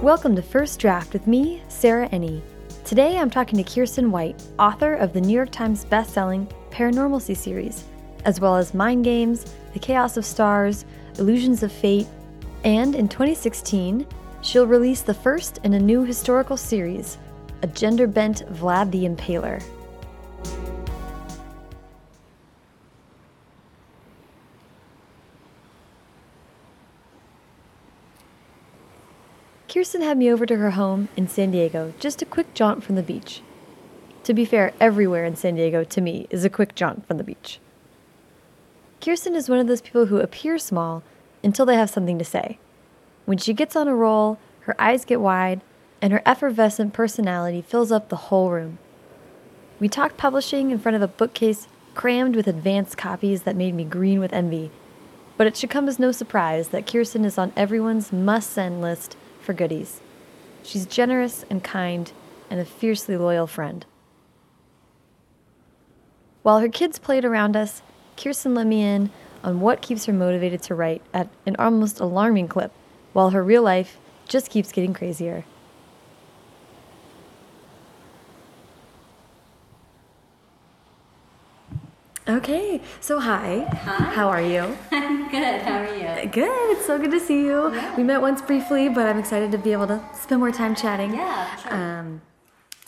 Welcome to First Draft with me, Sarah Enni. Today I'm talking to Kiersten White, author of the New York Times bestselling Paranormalcy series, as well as Mind Games, The Chaos of Stars, Illusions of Fate, and in 2016, she'll release the first in a new historical series, a gender bent Vlad the Impaler. Kiersten had me over to her home in San Diego, just a quick jaunt from the beach. To be fair, everywhere in San Diego, to me, is a quick jaunt from the beach. Kiersten is one of those people who appear small until they have something to say. When she gets on a roll, her eyes get wide, and her effervescent personality fills up the whole room. We talked publishing in front of a bookcase crammed with advanced copies that made me green with envy. But it should come as no surprise that Kiersten is on everyone's must send list for goodies. She's generous and kind and a fiercely loyal friend. While her kids played around us, Kiersten let me in on what keeps her motivated to write at an almost alarming clip, while her real life just keeps getting crazier. Okay, so hi. Hi. How are you? I'm good. How are you? Good. It's so good to see you. Yeah. We met once briefly, but I'm excited to be able to spend more time chatting. Yeah, sure. Um,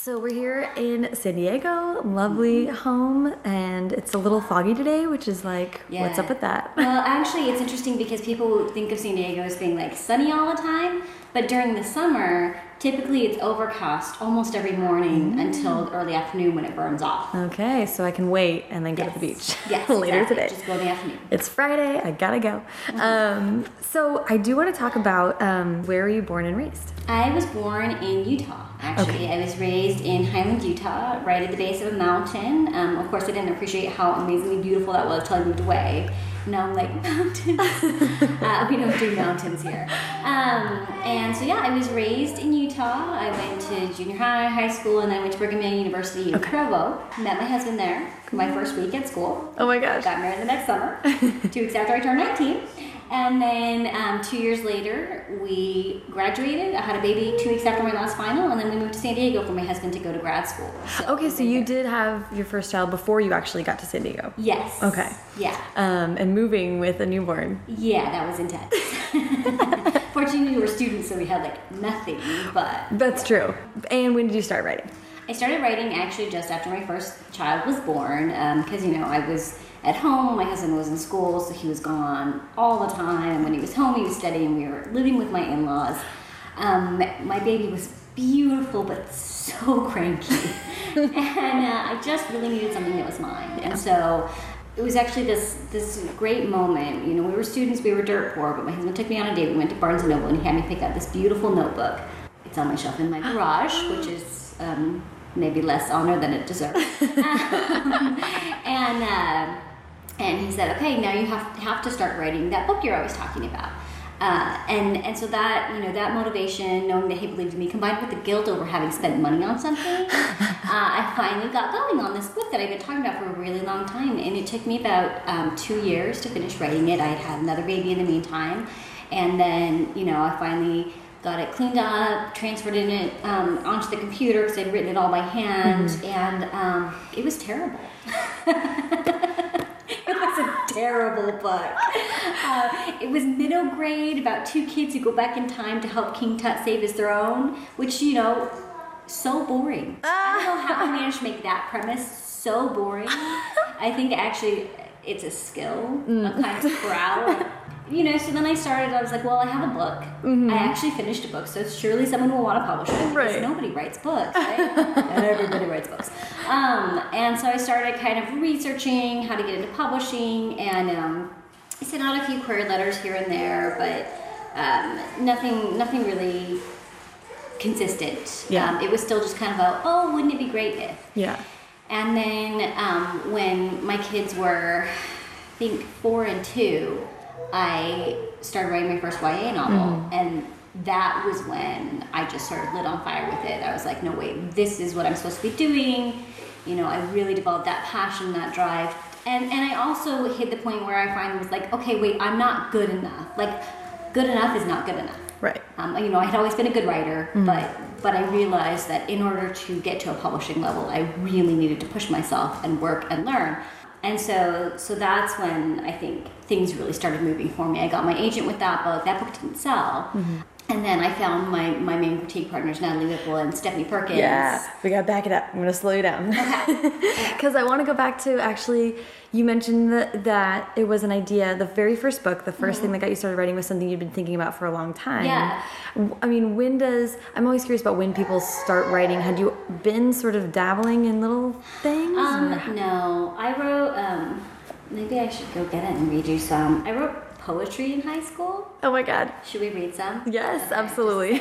so we're here in San Diego, lovely home, and it's a little foggy today, which is like, what's up with that? Well, actually, it's interesting because people think of San Diego as being like sunny all the time, but during the summer, typically it's overcast almost every morning Mm. until early afternoon when it burns off. Okay, so I can wait and then go to the beach Yes, later exactly. today. Just go in the afternoon. It's Friday. I gotta go. Um, so I do want to talk about um, where were you born and raised? I was born in Utah, actually. Okay. I was raised in Highland, Utah, right at the base of a mountain. Um, of course, I didn't appreciate how amazingly beautiful that was until I moved away. Now I'm like, mountains. uh, we don't do mountains here. Um, and so, yeah, I was raised in Utah. I went to junior high, high school, and then I went to Brigham Young University in Provo. Met my husband there my first week at school. Oh my gosh. Got married the next summer, two weeks after I turned 19. And then um, two years later, we graduated. I had a baby two weeks after my last final, and then we moved to San Diego for my husband to go to grad school. Okay, so you here. did have your first child before you actually got to San Diego. Yes. Okay. Yeah. Um, and moving with a newborn. Yeah, that was intense. Fortunately, we were students, so we had like nothing. But That's true. And when did you start writing? I started writing actually just after my first child was born, because you know I was at home. My husband was in school, so he was gone all the time. And when he was home, he was studying. We were living with my in-laws. Um, my baby was beautiful, but so cranky, and uh, I just really needed something that was mine. And so it was actually this this great moment. You know, we were students, we were dirt poor, but my husband took me on a date. We went to Barnes and Noble, and he had me pick out this beautiful notebook. It's on my shelf in my garage, which is um, maybe less honor than it deserves. Um, and uh, and he said, okay, now you have have to start writing that book you're always talking about. Uh, and and so that you know that motivation, knowing that he believed in me, combined with the guilt over having spent money on something, uh, I finally got going on this book that I've been talking about for a really long time. And it took me about um, two years to finish writing it. I had had another baby in the meantime, and then you know I finally got it cleaned up, transferred in it um, onto the computer because I'd written it all by hand, and um, it was terrible. it was a terrible book. Uh, it was middle grade about two kids who go back in time to help King Tut save his throne, which you know, so boring. I don't know how I managed to make that premise so boring. I think actually it's a skill, a kind of proud. You know, so then I started. I was like, well, I have a book. I actually finished a book, so surely someone will want to publish it because Right. nobody writes books, right? Everybody writes books. Um, and so I started kind of researching how to get into publishing, and um, I sent out a few query letters here and there, but um, nothing, nothing really consistent. Yeah. Um, it was still just kind of a, oh, wouldn't it be great if? Yeah. And then um, when my kids were, I think, four and two, I started writing my first YA novel. And that was when I just sort of lit on fire with it. I was like, no, wait, this is what I'm supposed to be doing. You know, I really developed that passion, that drive. And, and I also hit the point where I finally was like, okay, wait, I'm not good enough. Like, good enough is not good enough. Right. Um, you know, I had always been a good writer, but but I realized that in order to get to a publishing level, I really needed to push myself and work and learn. And so so that's when I think things really started moving for me. I got my agent with that book. That book didn't sell. And then I found my, my main critique partners, Natalie Whipple and Stephanie Perkins. Yeah, we gotta back it up. I'm gonna slow you down because I want to go back to actually. You mentioned that, that it was an idea. The very first book, the 1st thing that got you started writing, was something you'd been thinking about for a long time. Yeah. W- I mean, when does? I'm always curious about when people start writing. Had you been sort of dabbling in little things? Um, no, I wrote. Um, maybe I should go get it and read you some. I wrote poetry in high school. oh my God. Should we read some? Yes, Okay. absolutely.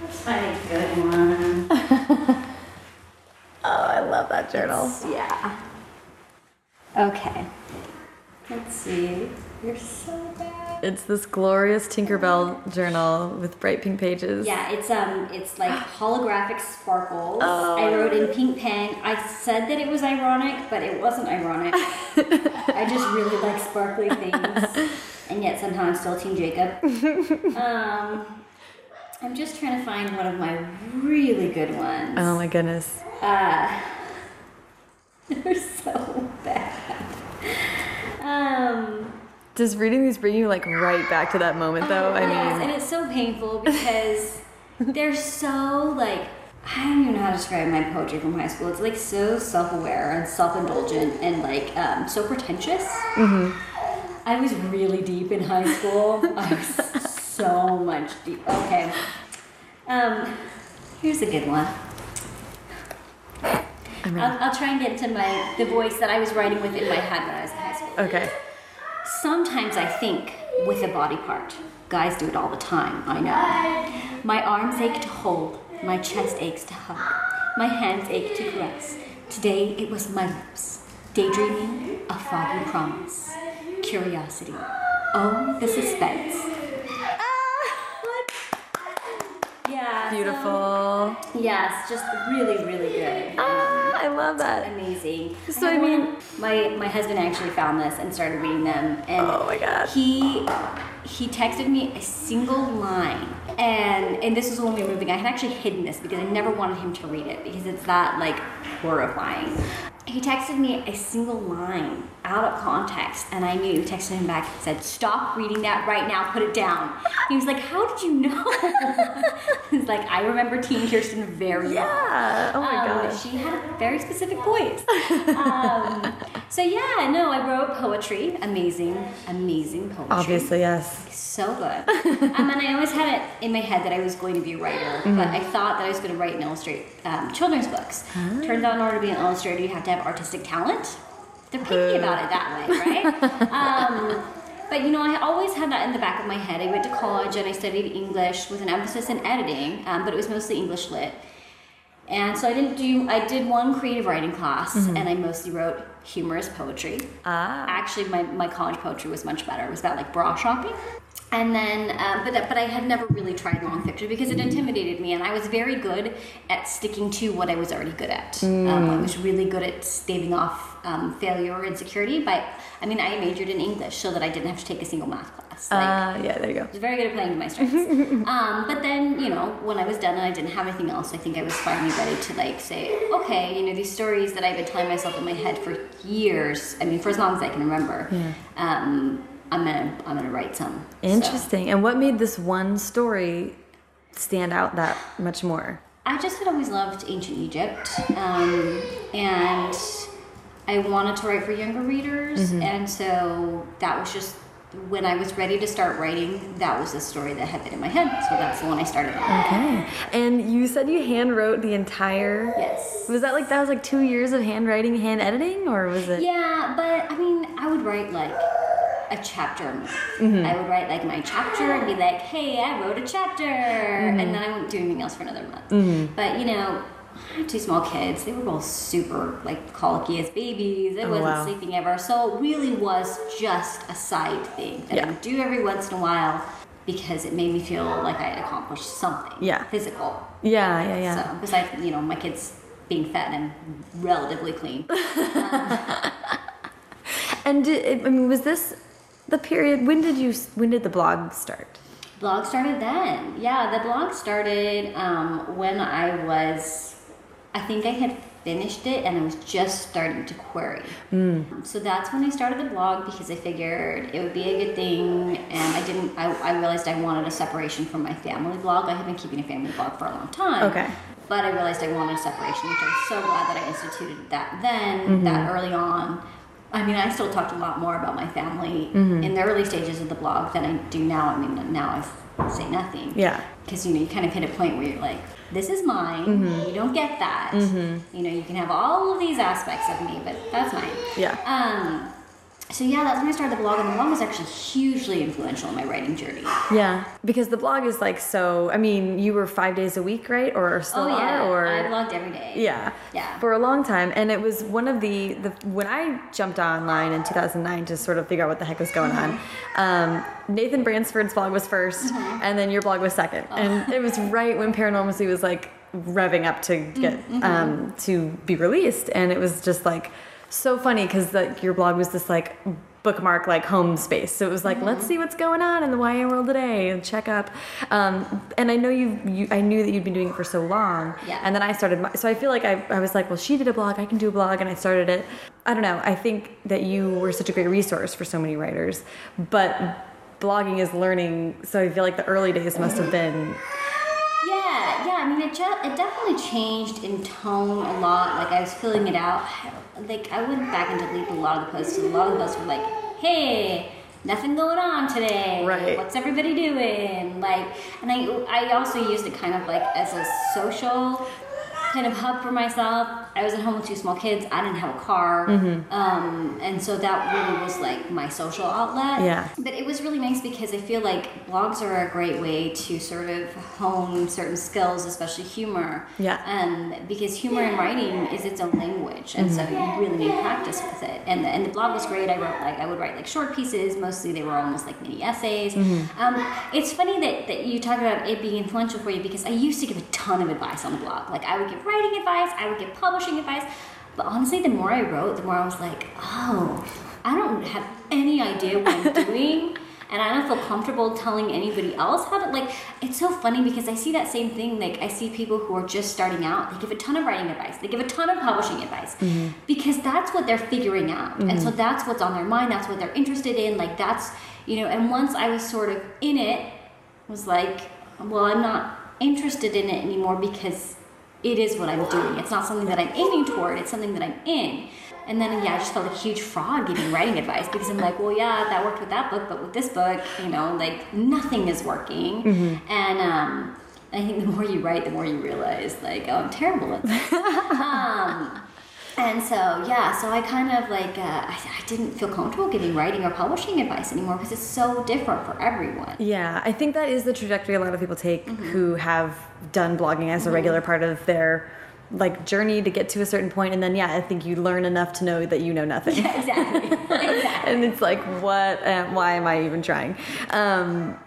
Let's find a good one. Oh, I love that journal. Yeah. Okay. Let's see. You're so bad. It's this glorious Tinkerbell journal with bright pink pages. Yeah, it's um, it's like holographic sparkles. Oh. I wrote in pink pen. I said that it was ironic, but it wasn't ironic. I just really like sparkly things, and yet somehow I'm still Team Jacob. Um, I'm just trying to find one of my really good ones. Oh my goodness. Uh, they're so bad. Um, Does reading these bring you like right back to that moment though? I yes, mean, and it's so painful because they're so like I don't even know how to describe my poetry from high school. It's like so self-aware and self-indulgent and like um, so pretentious. Mm-hmm. I was really deep in high school. I was so much deep. Okay. Um, here's a good one. I'll, I'll try and get into my the voice that I was writing with in my head when I was in high school. okay. Sometimes I think with a body part. Guys do it all the time, I know. My arms ache to hold, my chest aches to hug, my hands ache to caress. Today it was my lips, daydreaming, a foggy promise, curiosity. Oh, the suspense. Yeah. so- Beautiful. yes, just really, really good. Ah, I love that. amazing. So, I have mean- one- my my husband actually found this and started reading them, and Oh my God. he he texted me a single line, and and this was when we were moving. I had actually hidden this because I never wanted him to read it because it's that like horrifying. He texted me a single line out of context, and I knew. Texted him back and said, "Stop reading that right now. Put it down." He was like, "How did you know?" He's like, "I remember Teen Kiersten very well." Yeah. Oh my Um, gosh. She had a very specific voice. um, so yeah, no, I wrote poetry. Amazing, amazing poetry. Obviously, yes. So good. um, and I always had it in my head that I was going to be a writer, Mm-hmm. but I thought that I was going to write and illustrate um, children's books. Ah. Turns out, in order to be an illustrator, you have to have artistic talent. They're picky about it that way, right? um, but you know, I always had that in the back of my head. I went to college and I studied English with an emphasis in editing, um, but it was mostly English lit. And so I didn't do. I did one creative writing class, and I mostly wrote humorous poetry Ah. actually my, my college poetry was much better it was about like bra shopping and then um, but, but i had never really tried long fiction because it intimidated me and i was very good at sticking to what i was already good at um, i was really good at staving off um, failure or insecurity but i mean i majored in english so that i didn't have to take a single math class like, Uh, yeah, there you go. I was very good at playing to my strengths. um, but then, you know, when I was done and I didn't have anything else, I think I was finally ready to like say, okay, you know, these stories that I've been telling myself in my head for years. I mean, for as long as I can remember. Yeah. I'm gonna I'm gonna write some. So, Interesting. And what made this one story stand out that much more? I just had always loved ancient Egypt, um, and I wanted to write for younger readers, and so that was just when I was ready to start writing. That was the story that had been in my head, so that's the one I started on. Okay. And you said you hand wrote the entire. Yes. Was that like that was like two years of handwriting, hand editing, or was it? Yeah, but I mean, I would write like a chapter a month. Mm-hmm. I would write like my chapter and be like, hey, I wrote a chapter. Mm-hmm. And then I wouldn't do anything else for another month. But you know, I had two small kids. They were both super like colicky as babies. I Oh, wasn't wow. sleeping ever. So it really was just a side thing that I would do every once in a while. because it made me feel like I had accomplished something Yeah. physical. Yeah, yeah, yeah. So besides, you know, my kids being fat and relatively clean. And did, I mean, was this the period? When did you? When did the blog start? blog started then. Yeah, the blog started um, when I was, I think I had finished it and I was just starting to query. So that's when I started the blog because I figured it would be a good thing, and I didn't. I, I realized I wanted a separation from my family blog. I had been keeping a family blog for a long time. Okay. But I realized I wanted a separation, which I'm so glad that I instituted that then, that early on. I mean, I still talked a lot more about my family mm-hmm. in the early stages of the blog than I do now. I mean, now I say nothing. Yeah. Because, you know, you kind of hit a point where you're like, this is mine. Mm-hmm. You don't get that. Mm-hmm. You know, you can have all of these aspects of me, but that's mine. Yeah. Um, so, yeah, that's when I started the blog, and the blog was actually hugely influential in my writing journey. Yeah, because the blog is like so. I mean, you were five days a week, right? Or still oh, yeah. are? Or I blogged every day. Yeah. Yeah. For a long time. And it was one of the, the when I jumped online in 2009 to sort of figure out what the heck was going on, um, Nathan Bransford's blog was 1st and then your blog was second. And it was right when Paranormalcy was like revving up to get um, to be released. And it was just like so funny because like your blog was this like bookmark like home space so it was like let's see what's going on in the YA world today and check up um, and I know you, you I knew that you'd been doing it for so long Yeah. and then I started my, so I feel like I, I was like well she did a blog I can do a blog and I started it I don't know I think that you were such a great resource for so many writers but blogging is learning so I feel like the early days must have been Yeah, yeah. I mean, it, it definitely changed in tone a lot. Like I was filling it out. Like I went back and deleted a lot of the posts. And a lot of the posts were like, "Hey, nothing going on today. Right. What's everybody doing?" Like, and I I also used it kind of like as a social kind of hub for myself. I was at home with two small kids. I didn't have a car, um, and so that really was like my social outlet. Yeah. But it was really nice because I feel like blogs are a great way to sort of hone certain skills, especially humor. Yeah. Um, because humor in writing is its own language, and so you really need practice with it. And the, and the blog was great. I wrote like I would write like short pieces. Mostly they were almost like mini essays. Um, it's funny that, that you talk about it being influential for you because I used to give a ton of advice on the blog. Like I would give writing advice, I would give publishing advice. But honestly, the more I wrote, the more I was like, oh, I don't have any idea what I'm doing. And I don't feel comfortable telling anybody else how to like. It's so funny because I see that same thing. Like I see people who are just starting out. They give a ton of writing advice. They give a ton of publishing advice mm-hmm. because that's what they're figuring out, and so mm-hmm. that's what's on their mind. That's what they're interested in. Like that's you know. And once I was sort of in it, I was like, well, I'm not interested in it anymore because it is what I'm doing. It's not something that I'm aiming toward. It's something that I'm in. And then yeah, I just felt like a huge fraud giving writing advice because I'm like, well, yeah, that worked with that book, but with this book, you know, like nothing is working. And um, I think the more you write, the more you realize like, oh, I'm terrible at this. um, and so yeah, so I kind of like uh, I, I didn't feel comfortable giving writing or publishing advice anymore because it's so different for everyone. Yeah, I think that is the trajectory a lot of people take who have done blogging as a regular part of their like journey to get to a certain point and then yeah, I think you learn enough to know that you know nothing. exactly. exactly. and it's like what uh, why am I even trying? Um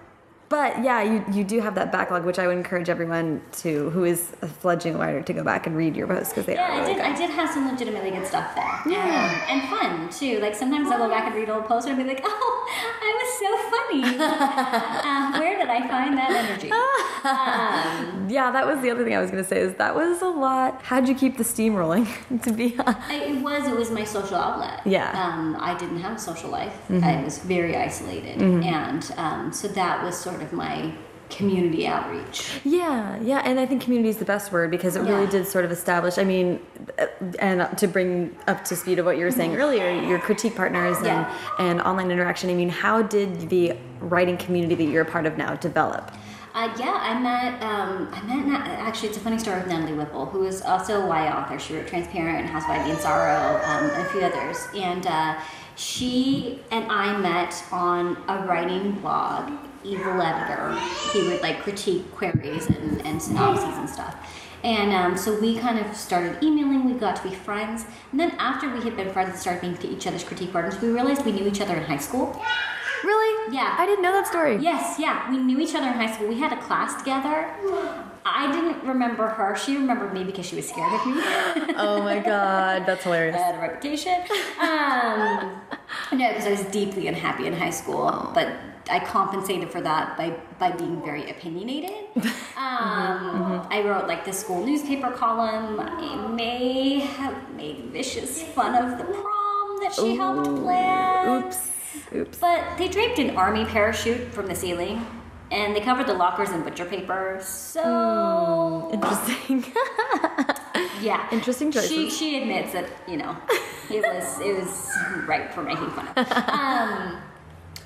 but yeah, you, you do have that backlog, which I would encourage everyone to who is a fledgling writer to go back and read your posts because they Yeah, are I really did. good. I did have some legitimately good stuff there. Yeah. Um, and fun too. Like sometimes I'll go back and read old posts and I'll be like, "Oh, I was so funny. uh, where did I find that energy?" Um, Yeah, that was the other thing I was going to say is that was a lot. How'd you keep the steam rolling? to be honest. I, it was. It was my social outlet. Yeah. Um, I didn't have a social life. I was very isolated, and um, so that was sort of my community outreach. Yeah, yeah, and I think community is the best word because it really did sort of establish. I mean, uh, and to bring up to speed of what you were saying earlier, your critique partners Mm-hmm. Yeah. and, and online interaction. I mean, how did the writing community that you're a part of now develop? Uh, yeah, I met. Um, I met. Na- actually, it's a funny story with Natalie Whipple, who is also a YA author. She wrote *Transparent*, *House of Ivy and Sorrow*, um, and a few others. And uh, she and I met on a writing blog. Evil editor. He would like critique queries and, and synopses and stuff. And um, so we kind of started emailing. We got to be friends. And then after we had been friends and started being to each other's critique partners, we realized we knew each other in high school. Really? Yeah. I didn't know that story. Yes, yeah. We knew each other in high school. We had a class together. I didn't remember her. She remembered me because she was scared of me. Oh my god, that's hilarious. I had a reputation. Um, no, because I was deeply unhappy in high school, but I compensated for that by by being very opinionated. Um, I wrote like the school newspaper column. I may have made vicious fun of the prom that she helped plan. Oops. Oops. But they draped an army parachute from the ceiling, and they covered the lockers in butcher paper. So Interesting. yeah, Interesting choices. She she admits that you know it was it was right for making fun of. Um,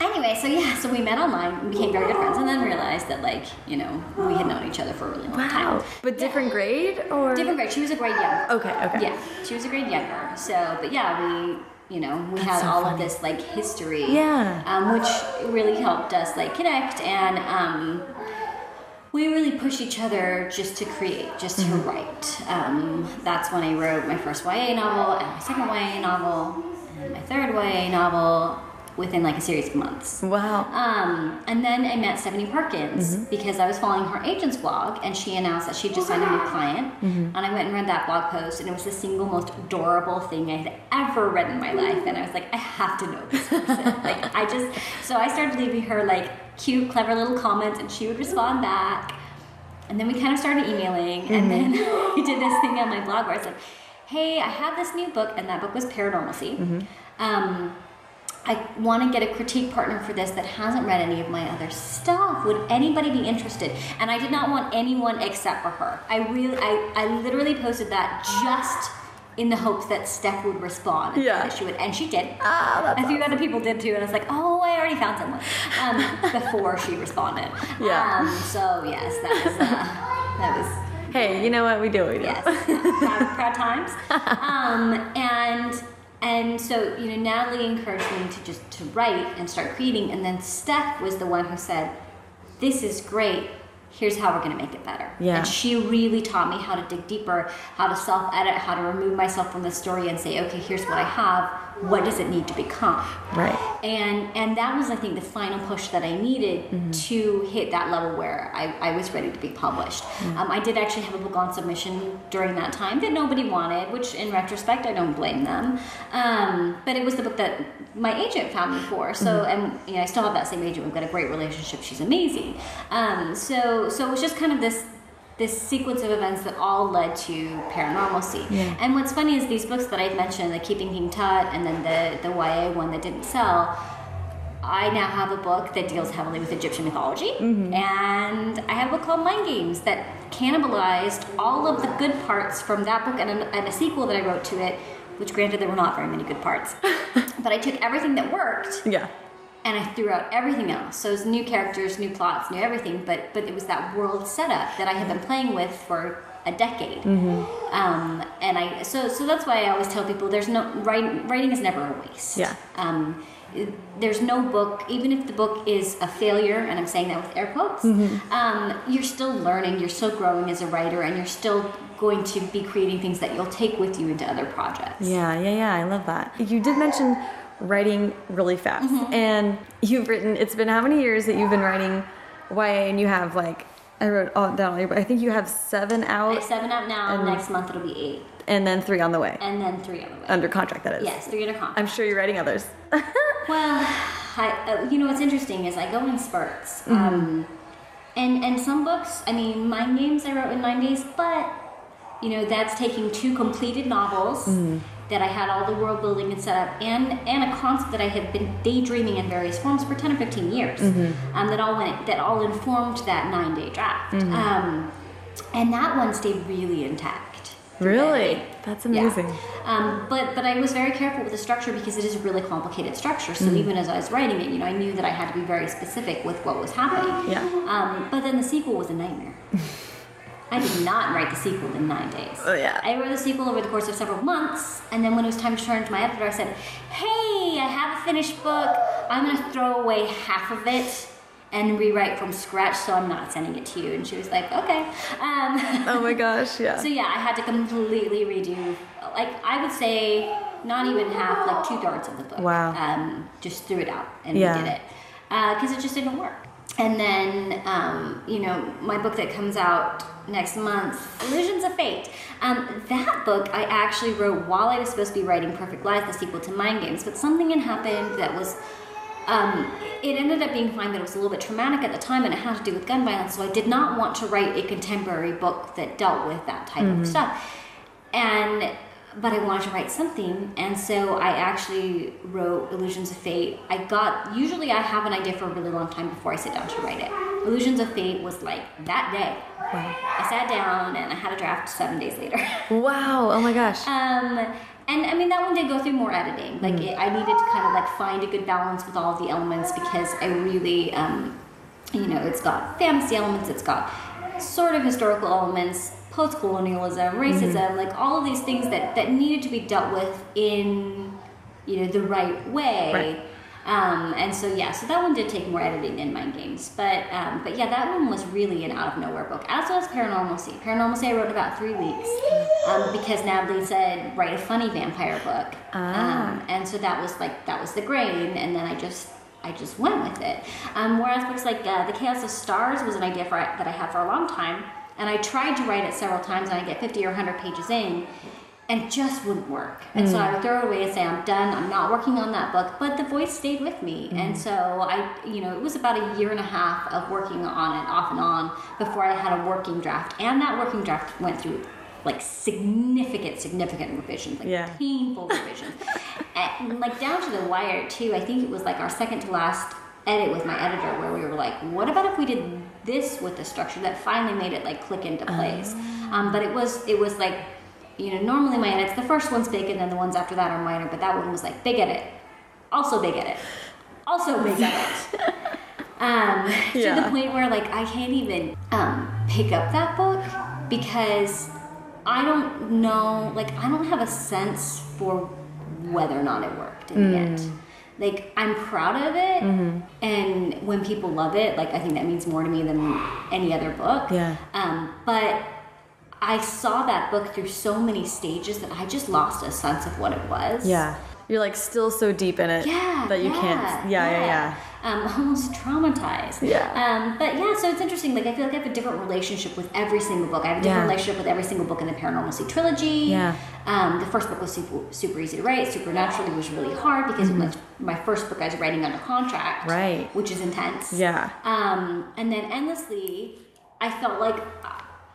anyway, so yeah, so we met online, and became very good friends, and then realized that like you know we had known each other for a really long wow. time. But different grade or Different grade. She was a grade younger. Okay, okay. Yeah, she was a grade younger. So, but yeah, we you know we had so all of this like history. Yeah. Um, which really helped us like connect and um, we really push each other just to create, just to Mm-hmm. write. Um, that's when I wrote my first YA novel and my second YA novel and my third YA novel within like a series of months. Wow. Um, and then I met Stephanie Perkins Mm-hmm. because I was following her agent's blog and she announced that she'd just signed a new client. Mm-hmm. And I went and read that blog post and it was the single most adorable thing I had ever read in my life. And I was like, I have to know this person. like, I just, so I started leaving her like cute, clever little comments and she would respond back. And then we kind of started emailing and then we did this thing on my blog where I said, Hey, I have this new book, and that book was Paranormalcy. Um, I want to get a critique partner for this that hasn't read any of my other stuff. Would anybody be interested? And I did not want anyone except for her. I really, I, I literally posted that just in the hopes that Steph would respond. and Yeah. That she would, and she did. Ah, a few other people did too, and I was like, oh, I already found someone um, before she responded. Yeah. Um, so yes, that was uh, that was Hey, you know what? We do what we do. yes, proud, proud times. Um, and and so you know, Natalie encouraged me to just to write and start creating, and then Steph was the one who said, "This is great. Here's how we're going to make it better." Yeah. And she really taught me how to dig deeper, how to self edit, how to remove myself from the story, and say, "Okay, here's what I have. What does it need to become?" Right. and and that was i think the final push that i needed Mm-hmm. to hit that level where I, I was ready to be published Mm-hmm. um, i did actually have a book on submission during that time that nobody wanted which in retrospect i don't blame them um, but it was the book that my agent found me for so Mm-hmm. and you know i still have that same agent we've got a great relationship she's amazing um, so so it was just kind of this this sequence of events that all led to paranormalcy. Yeah. And what's funny is these books that I've mentioned, the Keeping King Tut and then the, the YA one that didn't sell, I now have a book that deals heavily with Egyptian mythology. Mm-hmm. And I have a book called Mind Games that cannibalized all of the good parts from that book and a, and a sequel that I wrote to it, which granted there were not very many good parts. but I took everything that worked Yeah. And I threw out everything else. So it was new characters, new plots, new everything. But but it was that world setup that I had been playing with for a decade. Um, and I so so that's why I always tell people there's no writing. Writing is never a waste. Yeah. Um, there's no book, even if the book is a failure, and I'm saying that with air quotes. Um, you're still learning. You're still growing as a writer, and you're still going to be creating things that you'll take with you into other projects. Yeah, yeah, yeah. I love that. You did mention writing really fast, Mm-hmm. and you've written. It's been how many years that you've been writing YA, and you have like I wrote all down. all your- I think you have seven out, seven out now. And- next month it'll be eight, and then three on the way, and then three on the way. under contract. That is. Yes, three under contract. I'm sure you're writing others. Well, I, uh, you know what's interesting is I go in spurts, um, and and some books. I mean, Mind Games I wrote in nine days, but you know that's taking two completed novels that I had all the world building and set up, and and a concept that I had been daydreaming in various forms for ten or fifteen years, um, that all went that all informed that nine day draft, um, and that one stayed really intact. Really? That's Yeah. amazing. Um, but but I was very careful with the structure because it is a really complicated structure. So even as I was writing it, you know, I knew that I had to be very specific with what was happening. Yeah. Um, but then the sequel was a nightmare. I did not write the sequel in nine days. Oh, yeah. I wrote the sequel over the course of several months, and then when it was time to turn it to my editor, I said, "Hey, I have a finished book. I'm going to throw away half of it." And rewrite from scratch, so I'm not sending it to you. And she was like, "Okay." Um, oh my gosh, yeah. so yeah, I had to completely redo, like I would say, not even half, like two thirds of the book. Wow. Um, just threw it out and Yeah. redid it. because it just didn't work. And then, um, you know, my book that comes out next month, Illusions of Fate. Um, that book I actually wrote while I was supposed to be writing Perfect Lies, the sequel to Mind Games, but something had happened that was. Um, it ended up being fine, but it was a little bit traumatic at the time, and it had to do with gun violence. So I did not want to write a contemporary book that dealt with that type Mm-hmm. of stuff. And but I wanted to write something, and so I actually wrote Illusions of Fate. I got usually I have an idea for a really long time before I sit down to write it. Illusions of Fate was like that day. Wow. I sat down and I had a draft seven days later. Wow. Oh my gosh. Um, and I mean that one did go through more editing. Like it, I needed to kind of like find a good balance with all the elements because I really, um, you know, it's got fantasy elements, it's got sort of historical elements, post-colonialism, racism, like all of these things that that needed to be dealt with in, you know, the right way. Right. Um, and so yeah, so that one did take more editing than Mind Games, but um, but yeah, that one was really an out of nowhere book. As was Paranormalcy. Paranormalcy I wrote about three weeks um, because Natalie said write a funny vampire book, Ah. um, and so that was like that was the grain, and then I just I just went with it. Um, whereas books like uh, The Chaos of Stars was an idea for that I had for a long time, and I tried to write it several times, and I get fifty or hundred pages in and just wouldn't work. And so hmm. I would throw it away and say, I'm done, I'm not working on that book. But the voice stayed with me. Hmm. And so I, you know, it was about a year and a half of working on it off and on before I had a working draft. And that working draft went through like significant, significant revisions, like Yeah. painful revisions. and like down to the wire, too. I think it was like our second to last edit with my editor where we were like, what about if we did this with the structure that finally made it like click into place? Um, but it was, it was like, you know, normally my edits, the first one's big and then the ones after that are minor, but that one was like big edit, also big edit, also big edit. Um, To the point where like I can't even um, pick up that book because I don't know, like I don't have a sense for whether or not it worked in the Mm. end. Like I'm proud of it, Mm-hmm. and when people love it, like I think that means more to me than any other book. Yeah. Um, but I saw that book through so many stages that I just lost a sense of what it was. Yeah. You're like still so deep in it Yeah. that you yeah, can't. Yeah, yeah, yeah. Um, almost traumatized. Yeah. Um, but yeah, so it's interesting. Like I feel like I have a different relationship with every single book. I have a different Yeah. relationship with every single book in the Paranormalcy trilogy. Yeah. Um, the first book was super, super easy to write. Supernaturally was really hard because it was my first book I was writing under contract. Mm-hmm. Right. Which is intense. Yeah. Um, and then endlessly, I felt like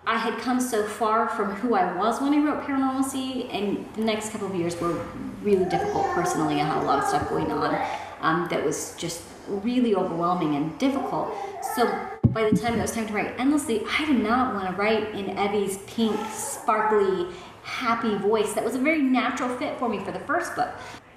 I had come so far from who I was when I wrote Paranormalcy, and the next couple of years were really difficult personally. I had a lot of stuff going on um, that was just really overwhelming and difficult. So by the time it was time to write Endlessly, I did not want to write in Evie's pink, sparkly, happy voice. That was a very natural fit for me for the first book.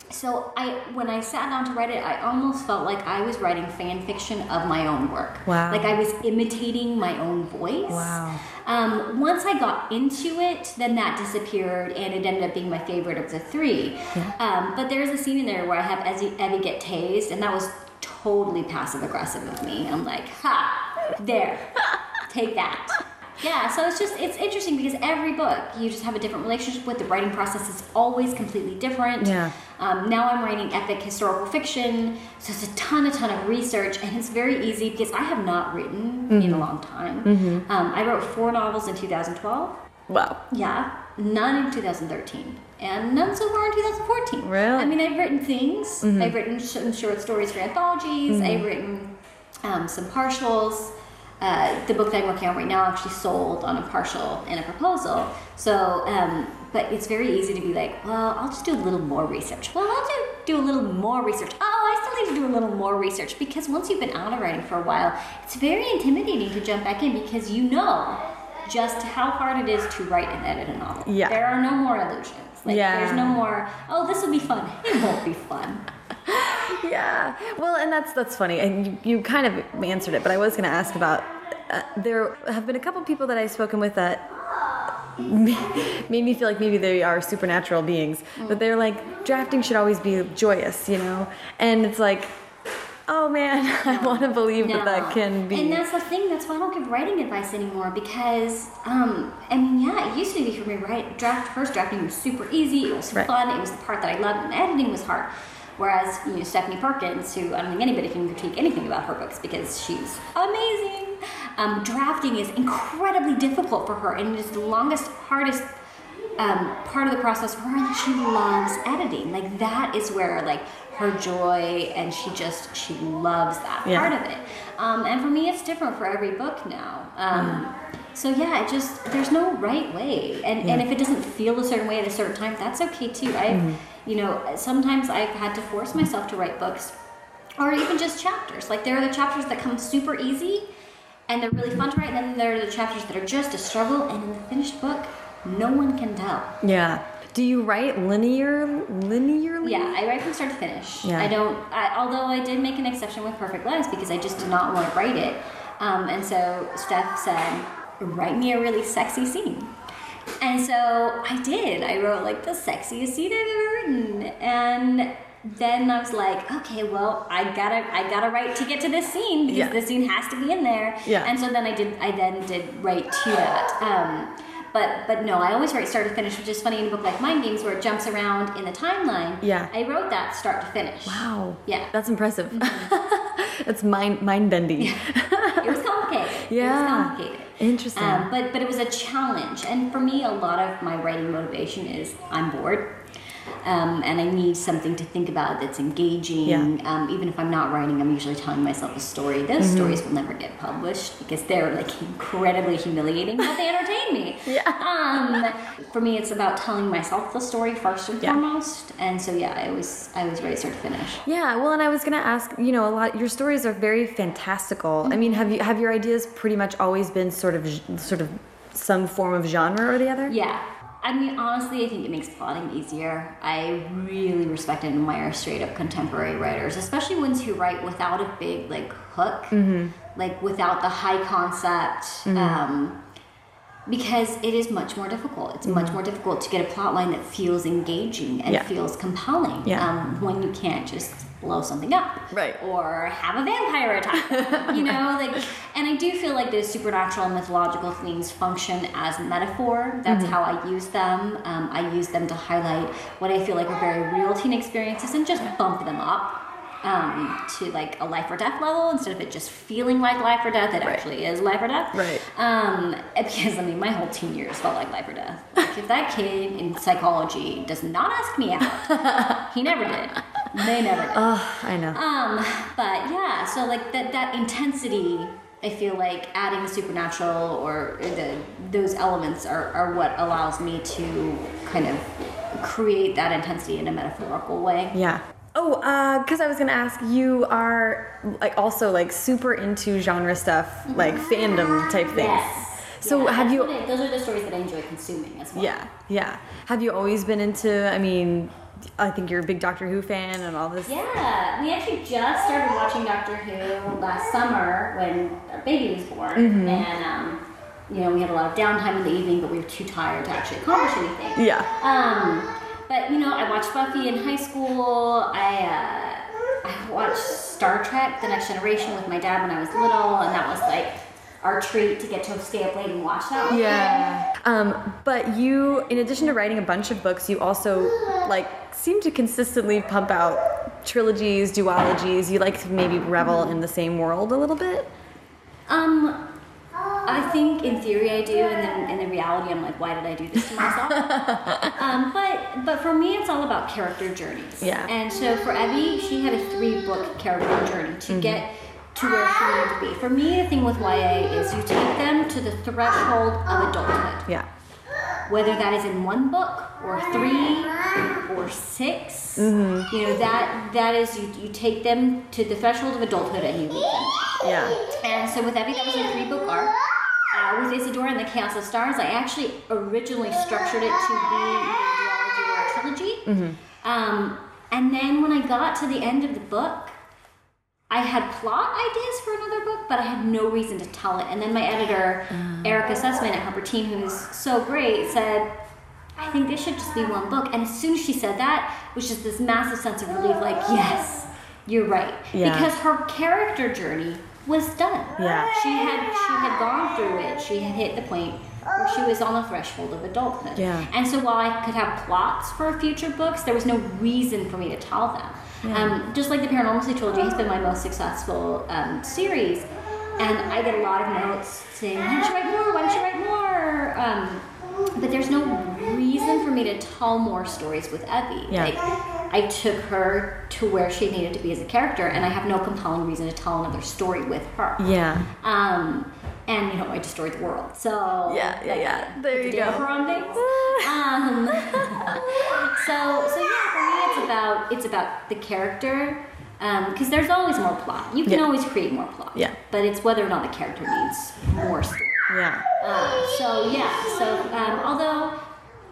So I, when I sat down to write it, I almost felt like I was writing fan fiction of my own work. Wow. Like I was imitating my own voice. Wow. Um, once I got into it, then that disappeared, and it ended up being my favorite of the three. Um, but there's a scene in there where I have Evie, Evie get tased, and that was totally passive aggressive of me. I'm like, ha, there, take that. Yeah, so it's just it's interesting because every book you just have a different relationship with. The writing process is always completely different. Yeah. Um, now I'm writing epic historical fiction, so it's a ton, a ton of research, and it's very easy because I have not written in a long time. Um, I wrote four novels in 2012. Wow. Yeah, none in 2013, and none so far in 2014. Really? I mean, I've written things. I've written some short stories for anthologies. I've written um, some partials. Uh, the book that I'm working on right now actually sold on a partial and a proposal. So, um, but it's very easy to be like, well, I'll just do a little more research. Well, I'll do, do a little more research. Oh, I still need to do a little more research because once you've been out of writing for a while, it's very intimidating to jump back in because you know just how hard it is to write and edit a novel. Yeah. There are no more illusions. Like, Yeah. There's no more, oh, this will be fun. It won't be fun. Yeah. Well, and that's that's funny, and you, you kind of answered it, but I was going to ask about. Uh, there have been a couple people that I've spoken with that made me feel like maybe they are supernatural beings, but they're like drafting should always be joyous, you know, and it's like, oh man, I want to believe that that can be. And that's the thing. That's why I don't give writing advice anymore because, um, I mean, yeah, it used to be for me. Right, draft first drafting was super easy. It was Right. fun. It was the part that I loved, and editing was hard. Whereas you know Stephanie Perkins, who I don't think anybody can critique anything about her books because she's amazing. Um, drafting is incredibly difficult for her, and it is the longest, hardest um, part of the process for her. And she loves editing. Like that is where like her joy, and she just she loves that Yeah. part of it. Um, and for me, it's different for every book now. Um, So yeah, it just there's no right way, and and if it doesn't feel a certain way at a certain time, that's okay too. I, Mm-hmm. you know, sometimes I've had to force myself to write books, or even just chapters. Like there are the chapters that come super easy, and they're really fun to write, and then there are the chapters that are just a struggle. And in the finished book, no one can tell. Yeah. Do you write linear linearly? Yeah, I write from start to finish. Yeah. I don't. I, although I did make an exception with Perfect Lies because I just did not want to write it, um, and so Steph said, "Write me a really sexy scene." And so I did. I wrote like the sexiest scene I've ever written, and then I was like, okay, well, I gotta, I gotta write to get to this scene because Yeah. this scene has to be in there. Yeah. And so then I did. I then did write to that. Um, but but no, I always write start to finish, which is funny in a book like Mind Games where it jumps around in the timeline. Yeah. I wrote that start to finish. Wow. Yeah. That's impressive. That's mind mind bending. it was complicated. It was Yeah. complicated. Interesting. Um, but but it was a challenge, and for me, a lot of my writing motivation is I'm bored, um, and I need something to think about that's engaging. Yeah. Mm-hmm. Um, even if I'm not writing, I'm usually telling myself a story. Those stories will never get published because they're like incredibly humiliating, but they entertain me. Yeah. Um, for me, it's about telling myself the story first and Yeah. foremost, and so yeah, I was I write start to finish. Yeah, well, and I was gonna ask, you know, a lot. Your stories are very fantastical. I mean, have you have your ideas pretty much always been sort of sort of some form of genre or the other? Yeah. I mean, honestly, I think it makes plotting easier. I really respect and admire straight up contemporary writers, especially ones who write without a big like hook, Mm-hmm. like without the high concept. Um, because it is much more difficult. It's much more difficult to get a plot line that feels engaging and Mm-hmm. Yeah. feels compelling Yeah. um, when you can't just blow something up. Right. or have a vampire attack you know like and i do feel like those supernatural mythological themes function as metaphor. That's Mm-hmm. how i use them. Um, i use them to highlight what i feel like are very real teen experiences and just bump them up um, to like a life or death level instead of it just feeling like life or death. It actually is life or death. Right. um, because i mean my whole teen years felt like life or death. Like if that kid in psychology does not ask me out he never did they never Oh, I know. um, but yeah, so like that that intensity, I feel like adding the supernatural or the those elements are, are what allows me to kind of create that intensity in a metaphorical way. Yeah. Oh, uh, because I was gonna ask, you are like also like super into genre stuff, like fandom type things. Yes. So Yeah, have you? it- those are the stories that I enjoy consuming as well. Yeah, yeah. Have you always been into? I mean, I think you're a big Doctor Who fan and all this. Yeah, we actually just started watching Doctor Who last summer when our baby was born, Mm-hmm. and um, you know we had a lot of downtime in the evening, but we were too tired to actually accomplish anything. Yeah. Um, but you know, I watched Buffy in high school. I uh, I watched Star Trek: The Next Generation with my dad when I was little, and that was like our treat to get to stay up late and watch that. Yeah. Um, but you, in addition to writing a bunch of books, you also like seem to consistently pump out trilogies, duologies. You like to maybe revel in the same world a little bit. Um, I think in theory I do, and then in the reality I'm like, why did I do this to myself? um, but but for me, it's all about character journeys. Yeah. And so for Evie, she had a three book character journey to get to where she wanted to be. For me, the thing with YA is you take them to the threshold of adulthood. Yeah. Whether that is in one book or three or 6 Mm-hmm. you know that that is you, you take them to the threshold of adulthood and you leave them Yeah. and so with Evie that was a three book arc uh, with Isadora and the Chaos of Stars I actually originally structured it to be a duology or a trilogy Mm-hmm. um, and then when I got to the end of the book I had plot ideas for another book, but I had no reason to tell it. And then my editor, oh. Erica Sussman at Teen, who's so great, said, I think this should just be one book. And as soon as she said that, it was just this massive sense of relief like, yes, you're right. Yeah. Because her character journey was done. Yeah. She had she had gone through it. She had hit the point where she was on the threshold of adulthood. Yeah. And so while I could have plots for future books, there was no reason for me to tell them. Um, just like the Paranormalcy trilogy has been my most successful um, series, and I get a lot of notes saying, "Why don't you write more? Why don't you write more?" Um, but there's no reason for me to tell more stories with Evie. Yeah. Like, I took her to where she needed to be as a character, and I have no compelling reason to tell another story with her. Yeah. Um, and you know, I destroyed the world. So Yeah, yeah, yeah. There you the go. damper on things. um, so, so yeah, for me, it's about it's about the character. Because there's always more plot. You can Yeah. always create more plot. Yeah. But it's whether or not the character needs more story. Yeah. Uh, so yeah, so um, although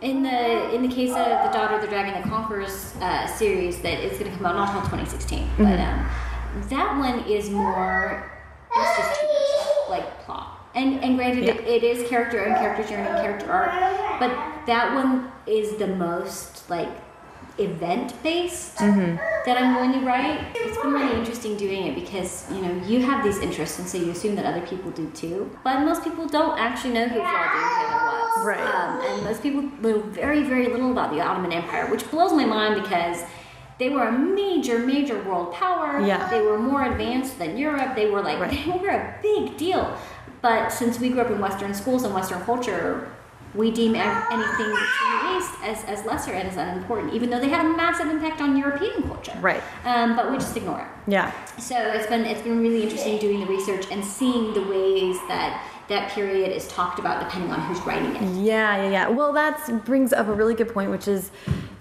in the in the case of the Daughter of the Dragon that Conquers uh, series that is going to come out not until 2016, but um, that one is more it's just too much like plot. And and granted, it, it is character and character journey and character arc, but that one is the most like event based that I'm going to write. It's been really interesting doing it because you know you have these interests and so you assume that other people do too. But most people don't actually know who Vladimir was. Right. Um, and most people know very very little about the Ottoman Empire, which blows my mind because. They were a major, major world power. Yeah. They were more advanced than Europe. They were like, Right. they were a big deal. But since we grew up in Western schools and Western culture, we deem anything that's from the East as, as lesser and as unimportant, even though they had a massive impact on European culture. Right. Um, but we just ignore it. Yeah. So it's been it's been really interesting doing the research and seeing the ways that that period is talked about depending on who's writing it. Yeah, yeah, yeah. Well, that brings up a really good point, which is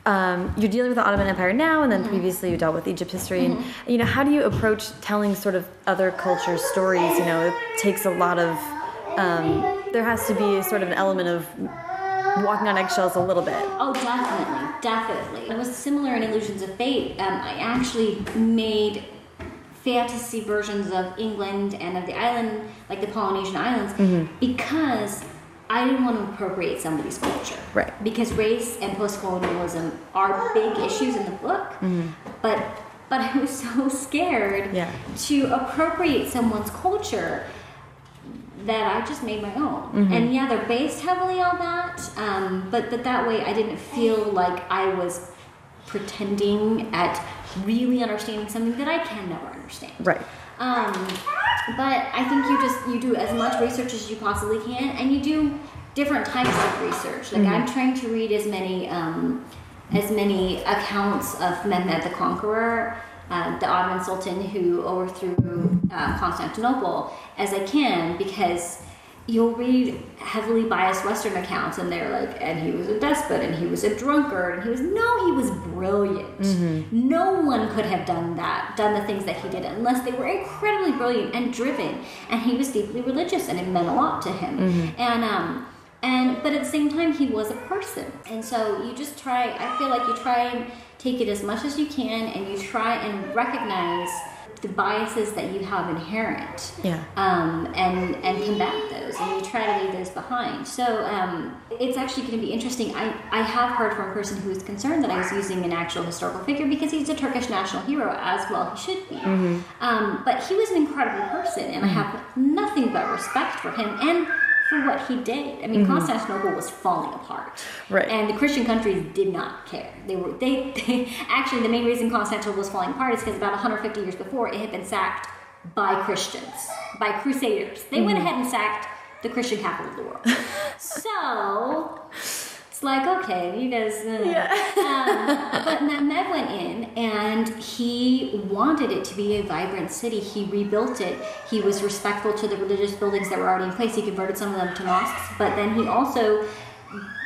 um, you're dealing with the Ottoman Empire now, and then Mm-hmm. previously you dealt with Egypt history. And you know, how do you approach telling sort of other cultures' stories? You know, it takes a lot of. Um, there has to be sort of an element of walking on eggshells a little bit. Oh, definitely, definitely. It was similar in Illusions of Fate. Um, I actually made fantasy versions of England and of the island, like the Polynesian islands, Mm-hmm. because I didn't want to appropriate somebody's culture. Right. Because race and post-colonialism are big issues in the book, but but I was so scared. Yeah. to appropriate someone's culture that I just made my own. Mm-hmm. And yeah, they're based heavily on that, um, but but that way I didn't feel like I was pretending at really understanding something that I can never understand. Right. Um, but I think you just you do as much research as you possibly can, and you do different types of research. Like I'm trying to read as many um, as many accounts of Mehmed the Conqueror, uh, the Ottoman Sultan who overthrew uh, Constantinople, as I can because you'll read heavily biased Western accounts, and they're like, and he was a despot, and he was a drunkard, and he was no, he was brilliant. No one could have done that, done the things that he did, unless they were incredibly brilliant and driven. And he was deeply religious, and it meant a lot to him. And um, and but at the same time, he was a person, and so you just try. I feel like you try and take it as much as you can, and you try and recognize the biases that you have inherent Yeah. um, and and combat those, and you try to leave those behind. So um, it's actually going to be interesting. I, I have heard from a person who is concerned that I was using an actual historical figure because he's a Turkish national hero, as well he should be. Um, but he was an incredible person, and I have nothing but respect for him and for what he did. I mean, mm-hmm. Constantinople was falling apart, Right. And the Christian countries did not care. They were they, they actually the main reason Constantinople was falling apart is because about 150 years before it had been sacked by Christians, by Crusaders. They went mm-hmm. ahead and sacked the Christian capital of the world. so like okay, you guys. Uh, um, but Mehmed went in and he wanted it to be a vibrant city. He rebuilt it. He was respectful to the religious buildings that were already in place. He converted some of them to mosques, but then he also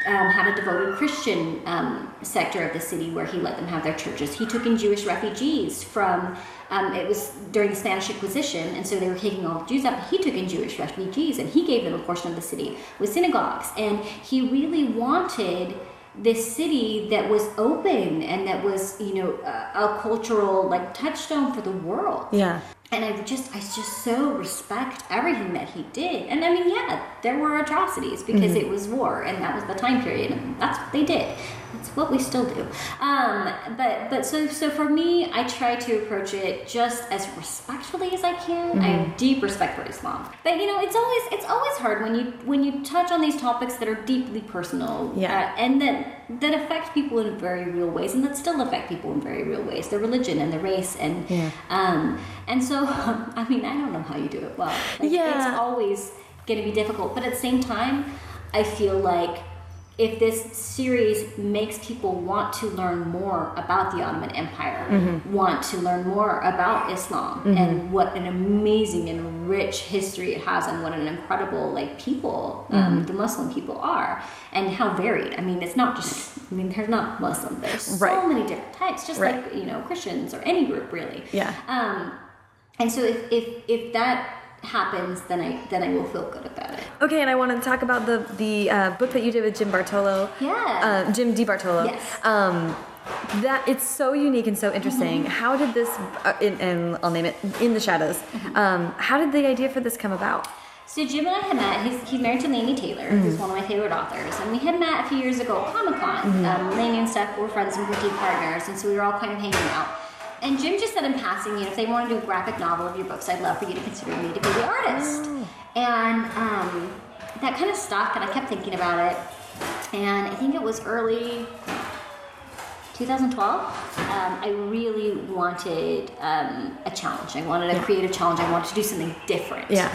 um, had a devoted Christian um, sector of the city where he let them have their churches. He took in Jewish refugees from, um, it was during the Spanish Inquisition, and so they were taking all the Jews out. He took in Jewish refugees and he gave them a portion of the city with synagogues. And he really wanted this city that was open and that was, you know, a, a cultural like touchstone for the world. Yeah. And I just I just so respect everything that he did. And I mean, yeah, there were atrocities because it was war, and that was the time period, and that's what they did. That's what we still do. Um, but but so so for me, I try to approach it just as respectfully as I can. I have deep respect for Islam, but you know, it's always it's always hard when you when you touch on these topics that are deeply personal, Yeah. uh, and that that affect people in very real ways, and that still affect people in very real ways. their religion and the race, and Yeah. um, and so I mean, I don't know how you do it well. Like, Yeah. it's always going to be difficult, but at the same time, I feel like if this series makes people want to learn more about the Ottoman Empire, Mm-hmm. want to learn more about Islam and what an amazing and rich history it has, and what an incredible like people Mm-hmm. um, the Muslim people are, and how varied. I mean, it's not just. I mean, there's not Muslim. There's so Right. many different types, just Right. like you know Christians or any group really. Yeah. Um, and so if, if if that happens, then I then I will feel good about it. Okay, and I want to talk about the the uh, book that you did with Jim Bartolo. Yeah. Uh, Jim Bartolo. Yes. Um, that it's so unique and so interesting. Mm-hmm. How did this? Uh, in, and I'll name it in the shadows. Mm-hmm. Um, how did the idea for this come about? So Jim and I had met. He's, he's married to Laini Taylor, who's one of my favorite authors, and we had met a few years ago at Comic Con. Um, Laini and Steph were friends and critique partners, and so we were all kind of hanging out. And Jim just said in passing, you know, if they want to do a graphic novel of your books, I'd love for you to consider me to be the artist. And um, that kind of stuck, and I kept thinking about it. And I think it was early 2012, um, I really wanted um, a challenge. I wanted a creative challenge. I wanted to do something different. Yeah.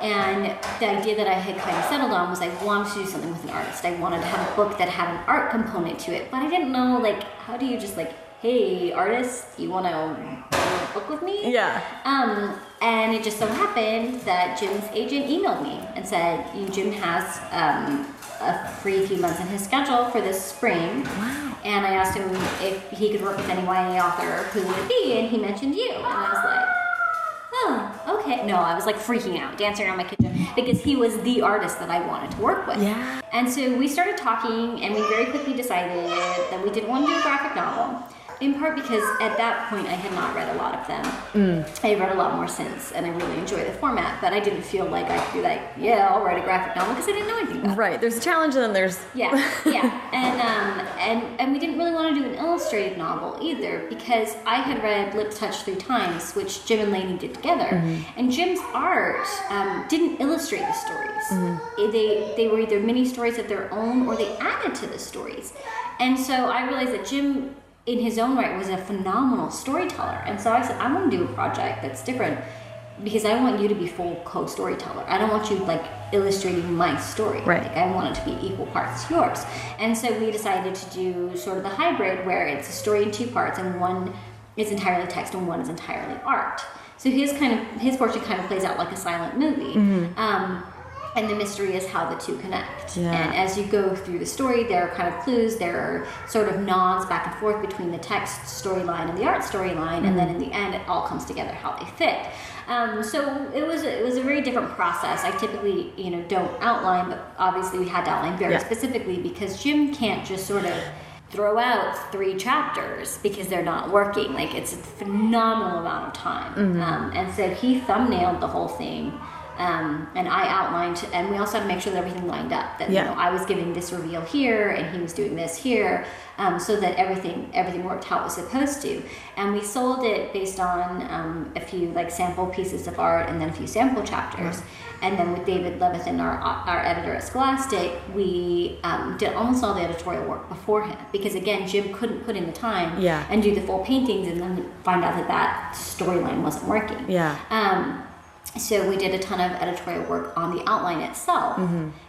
And the idea that I had kind of settled on was I wanted to do something with an artist. I wanted to have a book that had an art component to it, but I didn't know like how do you just like, hey, artist, you want to book with me? Yeah. Um, and it just so happened that Jim's agent emailed me and said, Jim has um, a free few months in his schedule for this spring. Wow. And I asked him if he could work with any YA author, who would it be? And he mentioned you. And I was like, oh, okay. No, I was like freaking out, dancing around my kitchen because he was the artist that I wanted to work with. Yeah. And so we started talking, and we very quickly decided that we didn't want to do a graphic novel. In part because at that point I had not read a lot of them. Mm. I read a lot more since, and I really enjoy the format. But I didn't feel like I could be like, yeah, I'll write a graphic novel because I didn't know anything about it. Right. There's a challenge, and then there's Yeah, yeah, and um, and and we didn't really want to do an illustrated novel either because I had read Lips Touch three times, which Jim and Laini did together, and Jim's art um, didn't illustrate the stories. Eh, They they were either mini stories of their own or they added to the stories, and so I realized that Jim. In his own right, was a phenomenal storyteller, and so I said, "I want to do a project that's different because I want you to be full co-storyteller. I don't want you like illustrating my story. Right. Like I want it to be equal parts yours. And so we decided to do sort of the hybrid where it's a story in two parts and one is entirely text and one is entirely art. So his kind of his portrait kind of plays out like a silent movie. Um, and the mystery is how the two connect. Yeah. And as you go through the story, there are kind of clues, there are sort of nods back and forth between the text storyline and the art storyline, and then in the end, it all comes together how they fit. Um, so it was a, it was a very different process. I typically you know don't outline, but obviously we had to outline very Yeah. specifically because Jim can't just sort of throw out three chapters because they're not working. Like it's a phenomenal amount of time, Mm-hmm. um, and so he thumbnailed the whole thing. Um, and I outlined, and we also had to make sure that everything lined up. That Yeah. you know, I was giving this reveal here, and he was doing this here, um, so that everything everything worked how it was supposed to. And we sold it based on um, a few like sample pieces of art, and then a few sample chapters. And then with David Levithan, our our editor at Scholastic, we um, did almost all the editorial work beforehand because again, Jim couldn't put in the time Yeah. and do the full paintings, and then find out that that storyline wasn't working. Yeah. So we did a ton of editorial work on the outline itself,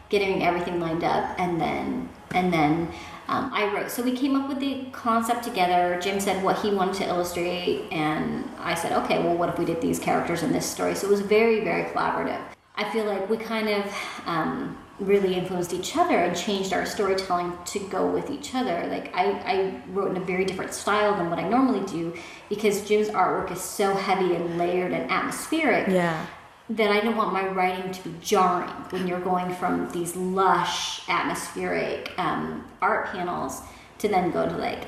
getting everything lined up, and then and then um, I wrote. So we came up with the concept together. Jim said what he wanted to illustrate, and I said, okay, well, what if we did these characters in this story? So it was very very collaborative. I feel like we kind of um, really influenced each other and changed our storytelling to go with each other. Like I, I wrote in a very different style than what I normally do because Jim's artwork is so heavy and layered and atmospheric Yeah. That I didn't want my writing to be jarring when you're going from these lush, atmospheric um, art panels to then go to like,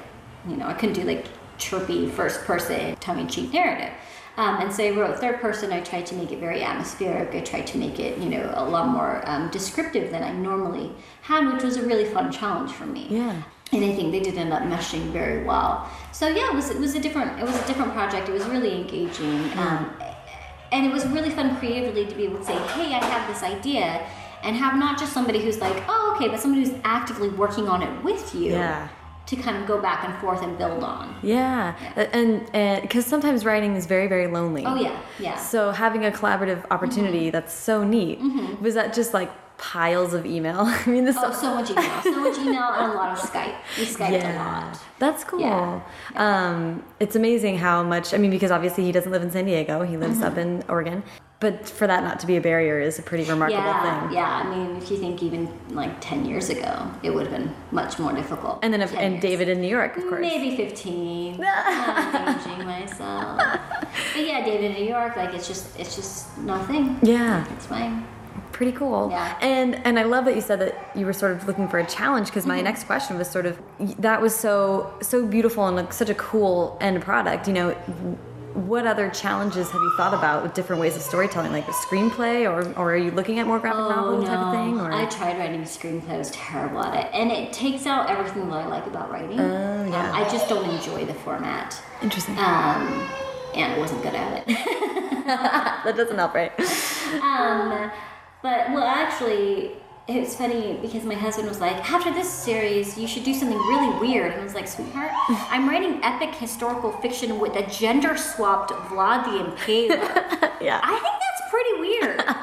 you know, I couldn't do like chirpy first person tongue in cheek narrative. Um, and so I wrote third person. I tried to make it very atmospheric. I tried to make it, you know, a lot more um, descriptive than I normally had, which was a really fun challenge for me. Yeah. And I think they did end up meshing very well. So yeah, it was it was a different it was a different project. It was really engaging, um, and it was really fun creatively to be able to say, hey, I have this idea, and have not just somebody who's like, oh, okay, but somebody who's actively working on it with you. Yeah. To kind of go back and forth and build on. Yeah, and and because sometimes writing is very very lonely. Oh yeah, yeah. So having a collaborative opportunity mm-hmm. that's so neat. Mm-hmm. Was that just like piles of email? I mean, this. Oh, so much email, so much email, and a lot of Skype. We Skyped a lot. That's cool. Yeah. Um, it's amazing how much. I mean, because obviously he doesn't live in San Diego; he lives up in Oregon. But for that not to be a barrier is a pretty remarkable Yeah, thing. yeah. I mean, if you think even like ten years ago, it would have been much more difficult. And then if, and years. David in New York, of course. Maybe 15. I'm aging myself. But yeah, David in New York, like it's just it's just nothing. Yeah, It's fine. Pretty cool. Yeah. And and I love that you said that you were sort of looking for a challenge because my next question was sort of that was so so beautiful and like such a cool end product. You know, what other challenges have you thought about with different ways of storytelling, like a screenplay, or or are you looking at more graphic novel type of thing? Or Oh, I tried writing a screenplay. I was terrible at it, and it takes out everything that I like about writing. Oh, yeah. Um, I just don't enjoy the format, interesting. um, and I wasn't good at it. that doesn't help, right? Um, but well, actually, it was funny because my husband was like, "After this series, you should do something really weird." And I was like, "Sweetheart, I'm writing epic historical fiction with a gender-swapped Vlad the Impaler. yeah. I think that's pretty weird."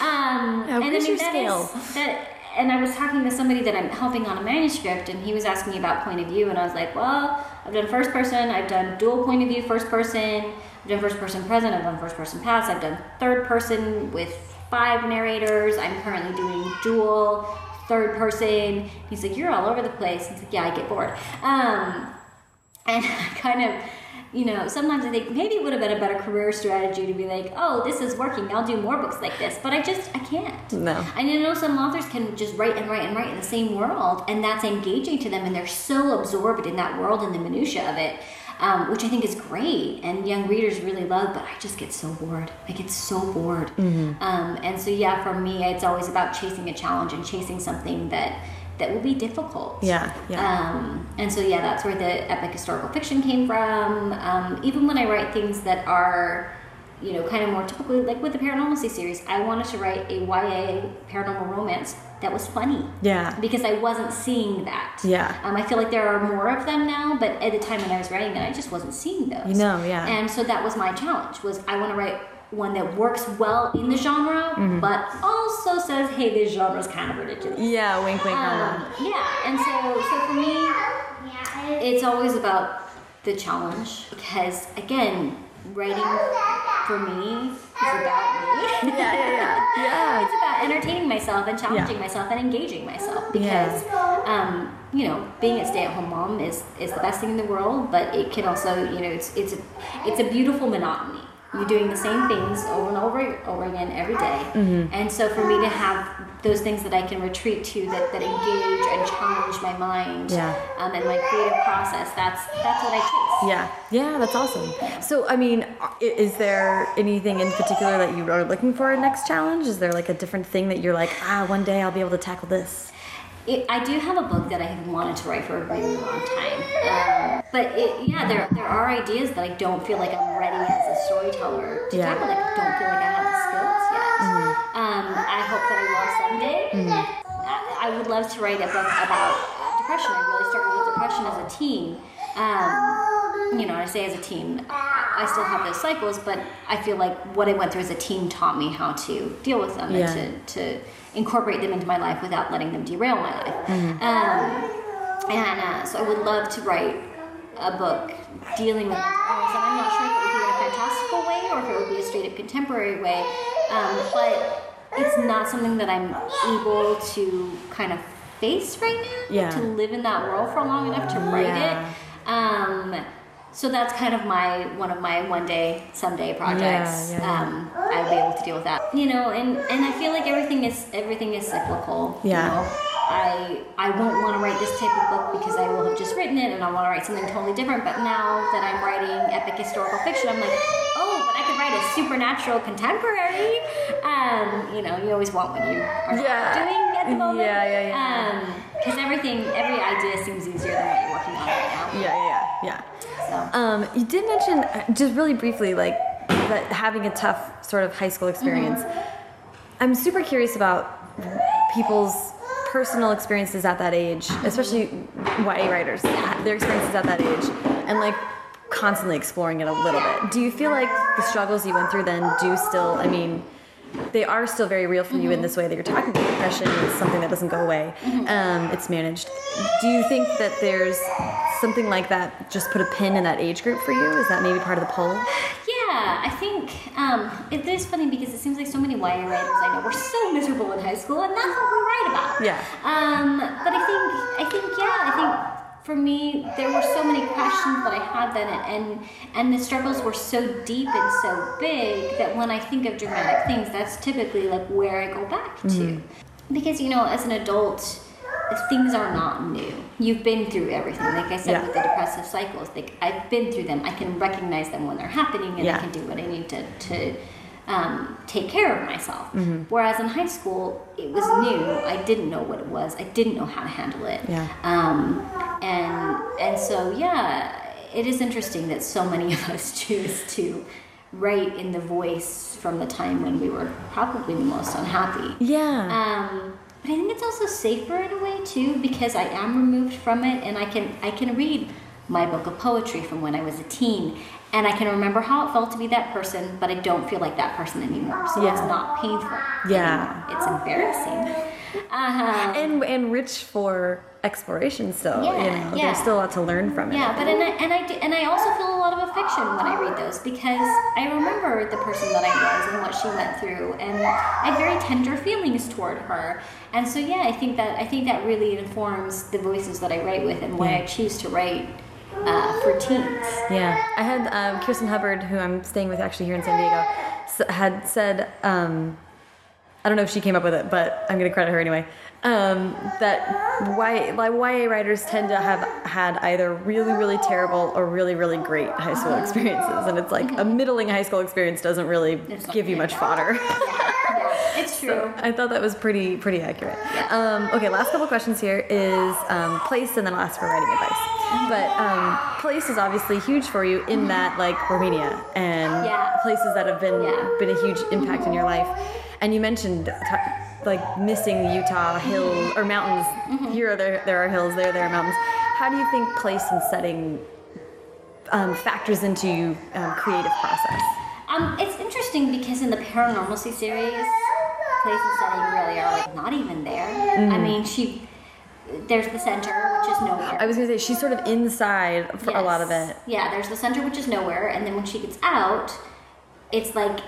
Um, Yeah, and where's your that scale? is- that. And I was talking to somebody that I'm helping on a manuscript, and he was asking me about point of view, and I was like, "Well, I've done first person, I've done dual point of view, first person, I've done first person present, I've done first person past, I've done third person with five narrators. I'm currently doing dual third person." He's like, "You're all over the place." He's like, "Yeah, I get bored." Um, and I kind of, you know, sometimes I think maybe it would have been a better career strategy to be like, oh, this is working. I'll do more books like this. But I just, I can't. No. I know some authors can just write and write and write in the same world, and that's engaging to them, and they're so absorbed in that world and the minutia of it. Um, which I think is great, and young readers really love. But I just get so bored. I get so bored. Mm-hmm. Um, and so, yeah, for me, it's always about chasing a challenge and chasing something that that will be difficult. Yeah, yeah. Um, and so, yeah, that's where the epic historical fiction came from. Um, even when I write things that are, you know, kind of more typically like with the Paranormalcy series, I wanted to write a YA paranormal romance that was funny. Yeah. Because I wasn't seeing that. Yeah. Um, I feel like there are more of them now, but at the time when I was writing it, I just wasn't seeing those. You know, yeah. And so that was my challenge: was I want to write one that works well in the genre, Mm-hmm. but also says, "Hey, this genre is kind of ridiculous." Yeah, wink, wink, Um, yeah, and so so for me, it's always about the challenge because again, writing for me is about me. Yeah, yeah, yeah. Yeah. it's about entertaining myself and challenging Yeah. myself and engaging myself because um, you know being a stay-at-home mom is is the best thing in the world, but it can also you know it's it's a, it's a beautiful monotony. You're doing the same things over and over over again every day. Mm-hmm. and so for me to have those things that I can retreat to that, that engage and challenge my mind Yeah. um, and my creative process, that's that's what I chase. Yeah, yeah, that's awesome. So, I mean, is there anything in particular that you are looking for a next challenge? Is there like a different thing that you're like, ah, one day I'll be able to tackle this? It, I do have a book that I have wanted to write for a really long time, um, but it, yeah, there there are ideas that I don't feel like I'm ready as a storyteller to Yeah. tackle. Like, I don't feel like I have the skills yet. Um, I hope that I will someday. I, I would love to write a book about depression. I really struggled with depression as a teen. Um, you know, I say as a team, I still have those cycles, but I feel like what I went through as a team taught me how to deal with them Yeah. and to, to incorporate them into my life without letting them derail my life. Um, and uh, so I would love to write a book dealing with mental illness, and I'm not sure if it would be in a fantastical way or if it would be a straight up contemporary way. Um, but it's not something that I'm able to kind of face right now. Yeah. To live in that world for long enough to write Yeah. it. Um, so that's kind of my one of my one day someday projects. Yeah, yeah. Um, I'll be able to deal with that. You know, and and I feel like everything is everything is cyclical. Yeah. You know? I I won't want to write this type of book because I will have just written it and I want to write something totally different. But now that I'm writing epic historical fiction, I'm like, oh, but I could write a supernatural contemporary, um, you know, you always want what you are Yeah. doing at the moment. Yeah, yeah, yeah. Because everything, every idea seems easier than what you're working on right now. Yeah, yeah, yeah. So. Um, you did mention uh, just really briefly, like that having a tough sort of high school experience. I'm super curious about people's personal experiences at that age, especially YA writers, their experiences at that age, and like constantly exploring it a little bit. Do you feel like the struggles you went through then do still? I mean. They are still very real for you in this way that you're talking about. Depression is something that doesn't go away. Um, it's managed. Do you think that there's something like that? Just put a pin in that age group for you. Is that maybe part of the pull? Yeah, I think um, it is funny because it seems like so many YA writers I know were so miserable in high school, and that's what we write about. Yeah. Um, but I think, I think, yeah, I think for me there were so many questions that I had then, and and the struggles were so deep and so big that when I think of dramatic things, that's typically like where I go back to, mm-hmm. because you know, as an adult things are not new. You've been through everything. Like I said Yeah. with the depressive cycles, like I've been through them. I can recognize them when they're happening, and Yeah. I can do what I need to to um, take care of myself. Mm-hmm. Whereas in high school, it was new. I didn't know what it was. I didn't know how to handle it. Yeah. Um, and and so yeah, it is interesting that so many of us choose to write in the voice from the time when we were probably the most unhappy. Yeah. Um, but I think it's also safer in a way too because I am removed from it and I can I can read my book of poetry from when I was a teen and I can remember how it felt to be that person, but I don't feel like that person anymore. So Yeah. it's not painful. Yeah. anymore. It's embarrassing. Uh-huh. and and rich for exploration still. Yeah, you know, yeah. there's still a lot to learn from it. Yeah, but and I, and I do, and I also feel a lot of affection when I read those because I remember the person that I was and what she went through, and I have very tender feelings toward her. And so yeah, I think that I think that really informs the voices that I write with and why I choose to write uh, for teens. Yeah, I had um, Kirsten Hubbard, who I'm staying with actually here in San Diego, had said, um, I don't know if she came up with it, but I'm going to credit her anyway, um, that why like YA writers tend to have had either really, really terrible or really, really great high school experiences. And it's like a middling high school experience doesn't really give you much fodder. It's true. I thought that was pretty pretty accurate. Um, okay, last couple questions here is um, place, and then I'll ask for writing advice. But um, place is obviously huge for you in that like Romania and Yeah. places that have been Yeah. been a huge impact in your life. And you mentioned t- like missing the Utah hills or mountains. Here are there there are hills, there there are mountains. How do you think place and setting um, factors into um, creative process? Um, it's interesting because in the Paranormalcy series, place and setting really are like not even there. I mean, she there's the center, which is nowhere. I was gonna say she's sort of inside for a lot of Yes. it. Yeah, there's the center, which is nowhere, and then when she gets out, it's like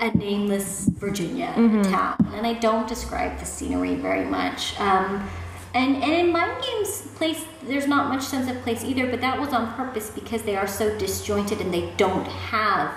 a nameless Virginia Mm-hmm. town. And I don't describe the scenery very much. Um, and, and in Mind Games, place there's not much sense of place either, but that was on purpose because they are so disjointed and they don't have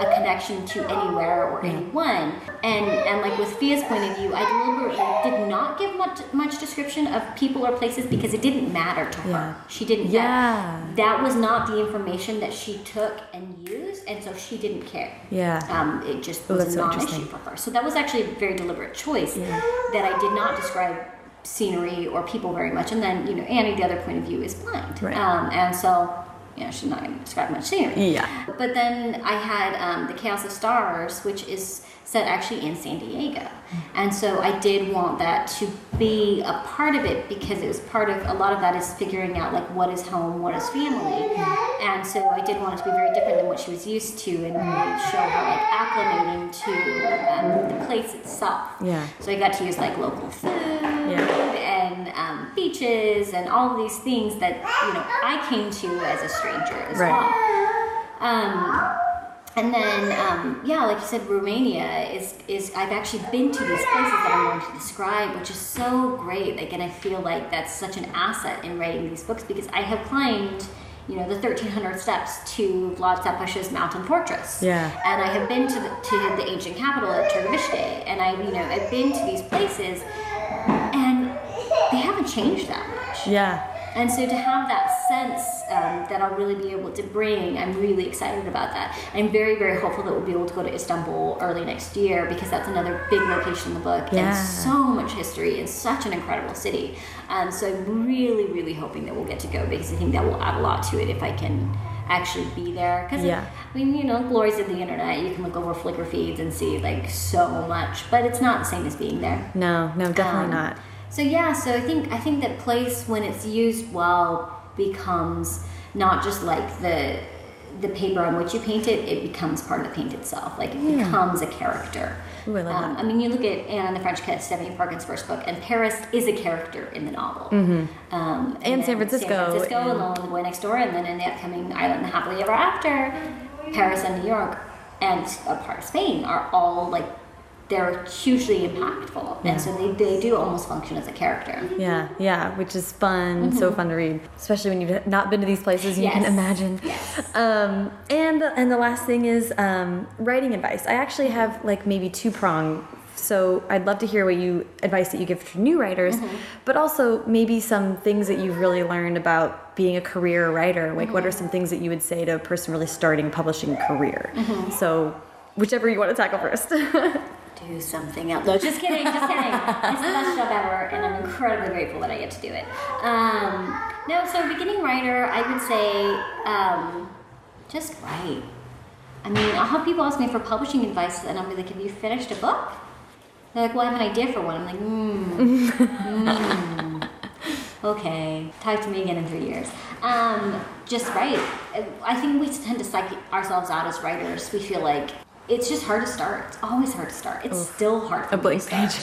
a connection to anywhere or anyone. And and like with Fia's point of view, I deliberately did not give much much description of people or places because it didn't matter to her. Yeah. She didn't. Yeah. That, that was not the information that she took and used, and so she didn't care. Yeah. Um, it just was that's a so non-issue interesting. for her. So that was actually a very deliberate choice that I did not describe scenery or people very much. And then you know, Annie, the other point of view, is blind, Right. um, and so you know, she's not going to describe much scenery. Yeah. But then I had um, the Chaos of Stars, which is set actually in San Diego, and so I did want that to be a part of it because it was part of a lot of that is figuring out like what is home, what is family, and so I did want it to be very different than what she was used to and really show her like acclimating to um, the place itself. Yeah. So I got to use like local food and um, beaches and all of these things that you know I came to as a stranger as Right. well. Um, and then um, yeah, like you said, Romania is is I've actually been to these places that I'm going to describe, which is so great. Like, and I feel like that's such an asset in writing these books because I have climbed. You know the 1,300 steps to Vlad Tepes's mountain fortress. Yeah. And I have been to the, to the ancient capital at Târgoviște, and I, you know, I've been to these places, and they haven't changed that much. Yeah. And so to have that sense um, that I'll really be able to bring, I'm really excited about that. I'm very, very hopeful that we'll be able to go to Istanbul early next year because that's another big location in the book Yeah. and so much history and such an incredible city. Um, so I'm really, really hoping that we'll get to go because I think that will add a lot to it if I can actually be there. Because Yeah. I mean, you know, glories of the internet. You can look over Flickr feeds and see like so much, but it's not the same as being there. No, no, definitely Um, not. So yeah, so I think I think that place when it's used well becomes not just like the the paper on which you paint it, it becomes part of the paint itself. Like it becomes a character. Ooh, I like um. I mean, you look at Anna and the French Kiss, Stephanie Perkins' first book, and Paris is a character in the novel. Um, And then San Francisco, San Francisco, and- and the Boy Next Door, and then in the upcoming Isla and Happily Ever After, Paris and New York and a part of Spain are all like they're hugely impactful, and so they, they do almost function as a character. Yeah, yeah, which is fun, so fun to read, especially when you've not been to these places. You can Mm-hmm. Yes. imagine. Yes. Um, and and the last thing is um, writing advice. I actually have like maybe two prong. So I'd love to hear what you advice that you give to new writers, Mm-hmm. but also maybe some things that you've really learned about being a career writer. Like, what are Mm-hmm. some things that you would say to a person really starting a publishing career? Mm-hmm. So, whichever you want to tackle first. do something else. No, just kidding, just kidding. It's the best job ever, and I'm incredibly grateful that I get to do it. Um, no, so beginning writer, I would say um, just write. I mean, I'll have people ask me for publishing advice, and I'll be like, "Have you finished a book?" They're like, "Well, I have an idea for one." I'm like, "Hmm." mm, okay, talk to me again in three years. Um, just write. I think we tend to psych ourselves out as writers. We feel like it's just hard to start. It's always hard to start. It's still hard. For A blank start. page.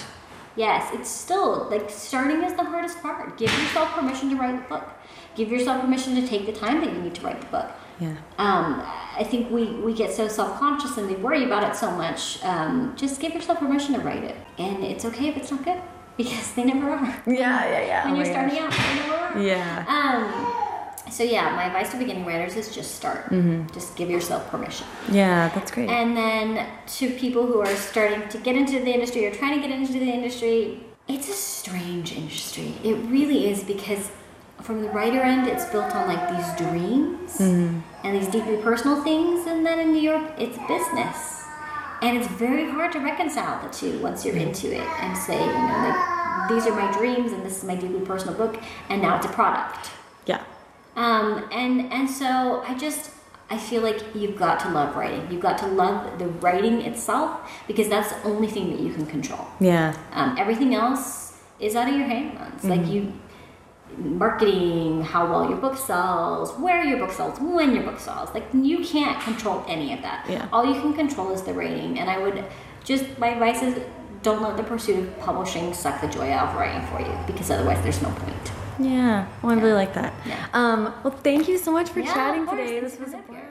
Yes, it's still like starting is the hardest part. Give yourself permission to write the book. Give yourself permission to take the time that you need to write the book. yeah. Um, I think we, we get so self conscious and we worry about it so much. Um, just give yourself permission to write it, and it's okay if it's not good because they never are. Yeah, yeah, yeah. When Oh you're starting gosh. out, they never are. Yeah. Um, so yeah, my advice to beginning writers is just start. Mm-hmm. Just give yourself permission. Yeah, that's great. And then to people who are starting to get into the industry or trying to get into the industry, it's a strange industry. It really is because from the writer end, it's built on like these dreams and these deeply personal things, and then in New York, it's business. And it's very hard to reconcile the two once you're into it and say, you know, like these are my dreams and this is my deeply personal book, and now it's a product. Um, and and so I just I feel like you've got to love writing. You've got to love the writing itself because that's the only thing that you can control. Yeah. Um, everything else is out of your hands. Like you, marketing, how well your book sells, where your book sells, when your book sells. Like you can't control any of that. Yeah. All you can control is the rating. And I would just my advice is don't let the pursuit of publishing suck the joy out of writing for you because otherwise there's no point. Yeah. Well, I really like that. Um, well, thank you so much for chatting today. This was a blast.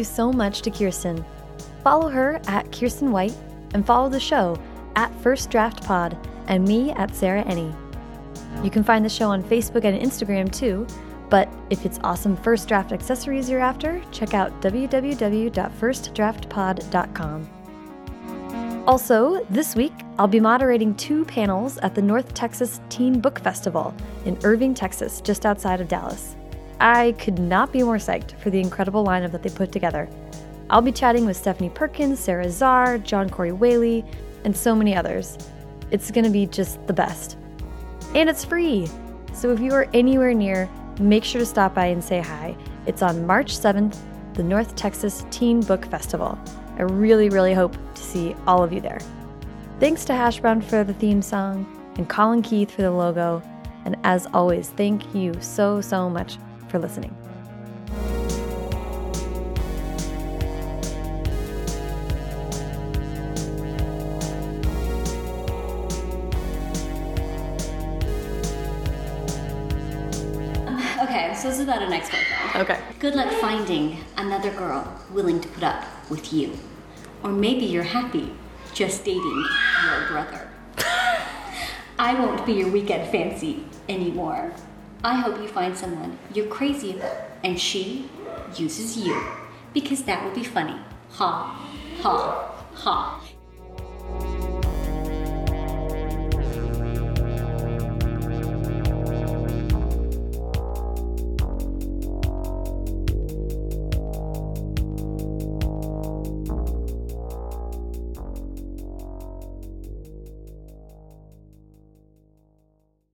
You so much to Kiersten. Follow her at Kiersten White and follow the show at First Draft Pod and me at Sarah Enni. You can find the show on Facebook and Instagram too, but if it's awesome first draft accessories you're after, check out www.firstdraftpod.com. Also, this week, I'll be moderating two panels at the North Texas Teen Book Festival in Irving, Texas, just outside of Dallas. I could not be more psyched for the incredible lineup that they put together. I'll be chatting with Stephanie Perkins, Sara Zarr, John Corey Whaley, and so many others. It's going to be just the best. And it's free! So if you are anywhere near, make sure to stop by and say hi. It's on March 7th, the North Texas Teen Book Festival. I really, really hope to see all of you there. Thanks to Hash Brown for the theme song and Colin Keith for the logo. And as always, thank you so, so much for listening. Uh, okay, so this is about an ex-boyfriend. Okay. Good luck finding another girl willing to put up with you. Or maybe you're happy just dating your brother. I won't be your weekend fancy anymore. I hope you find someone you're crazy about and she uses you because that would be funny. Ha, ha, ha.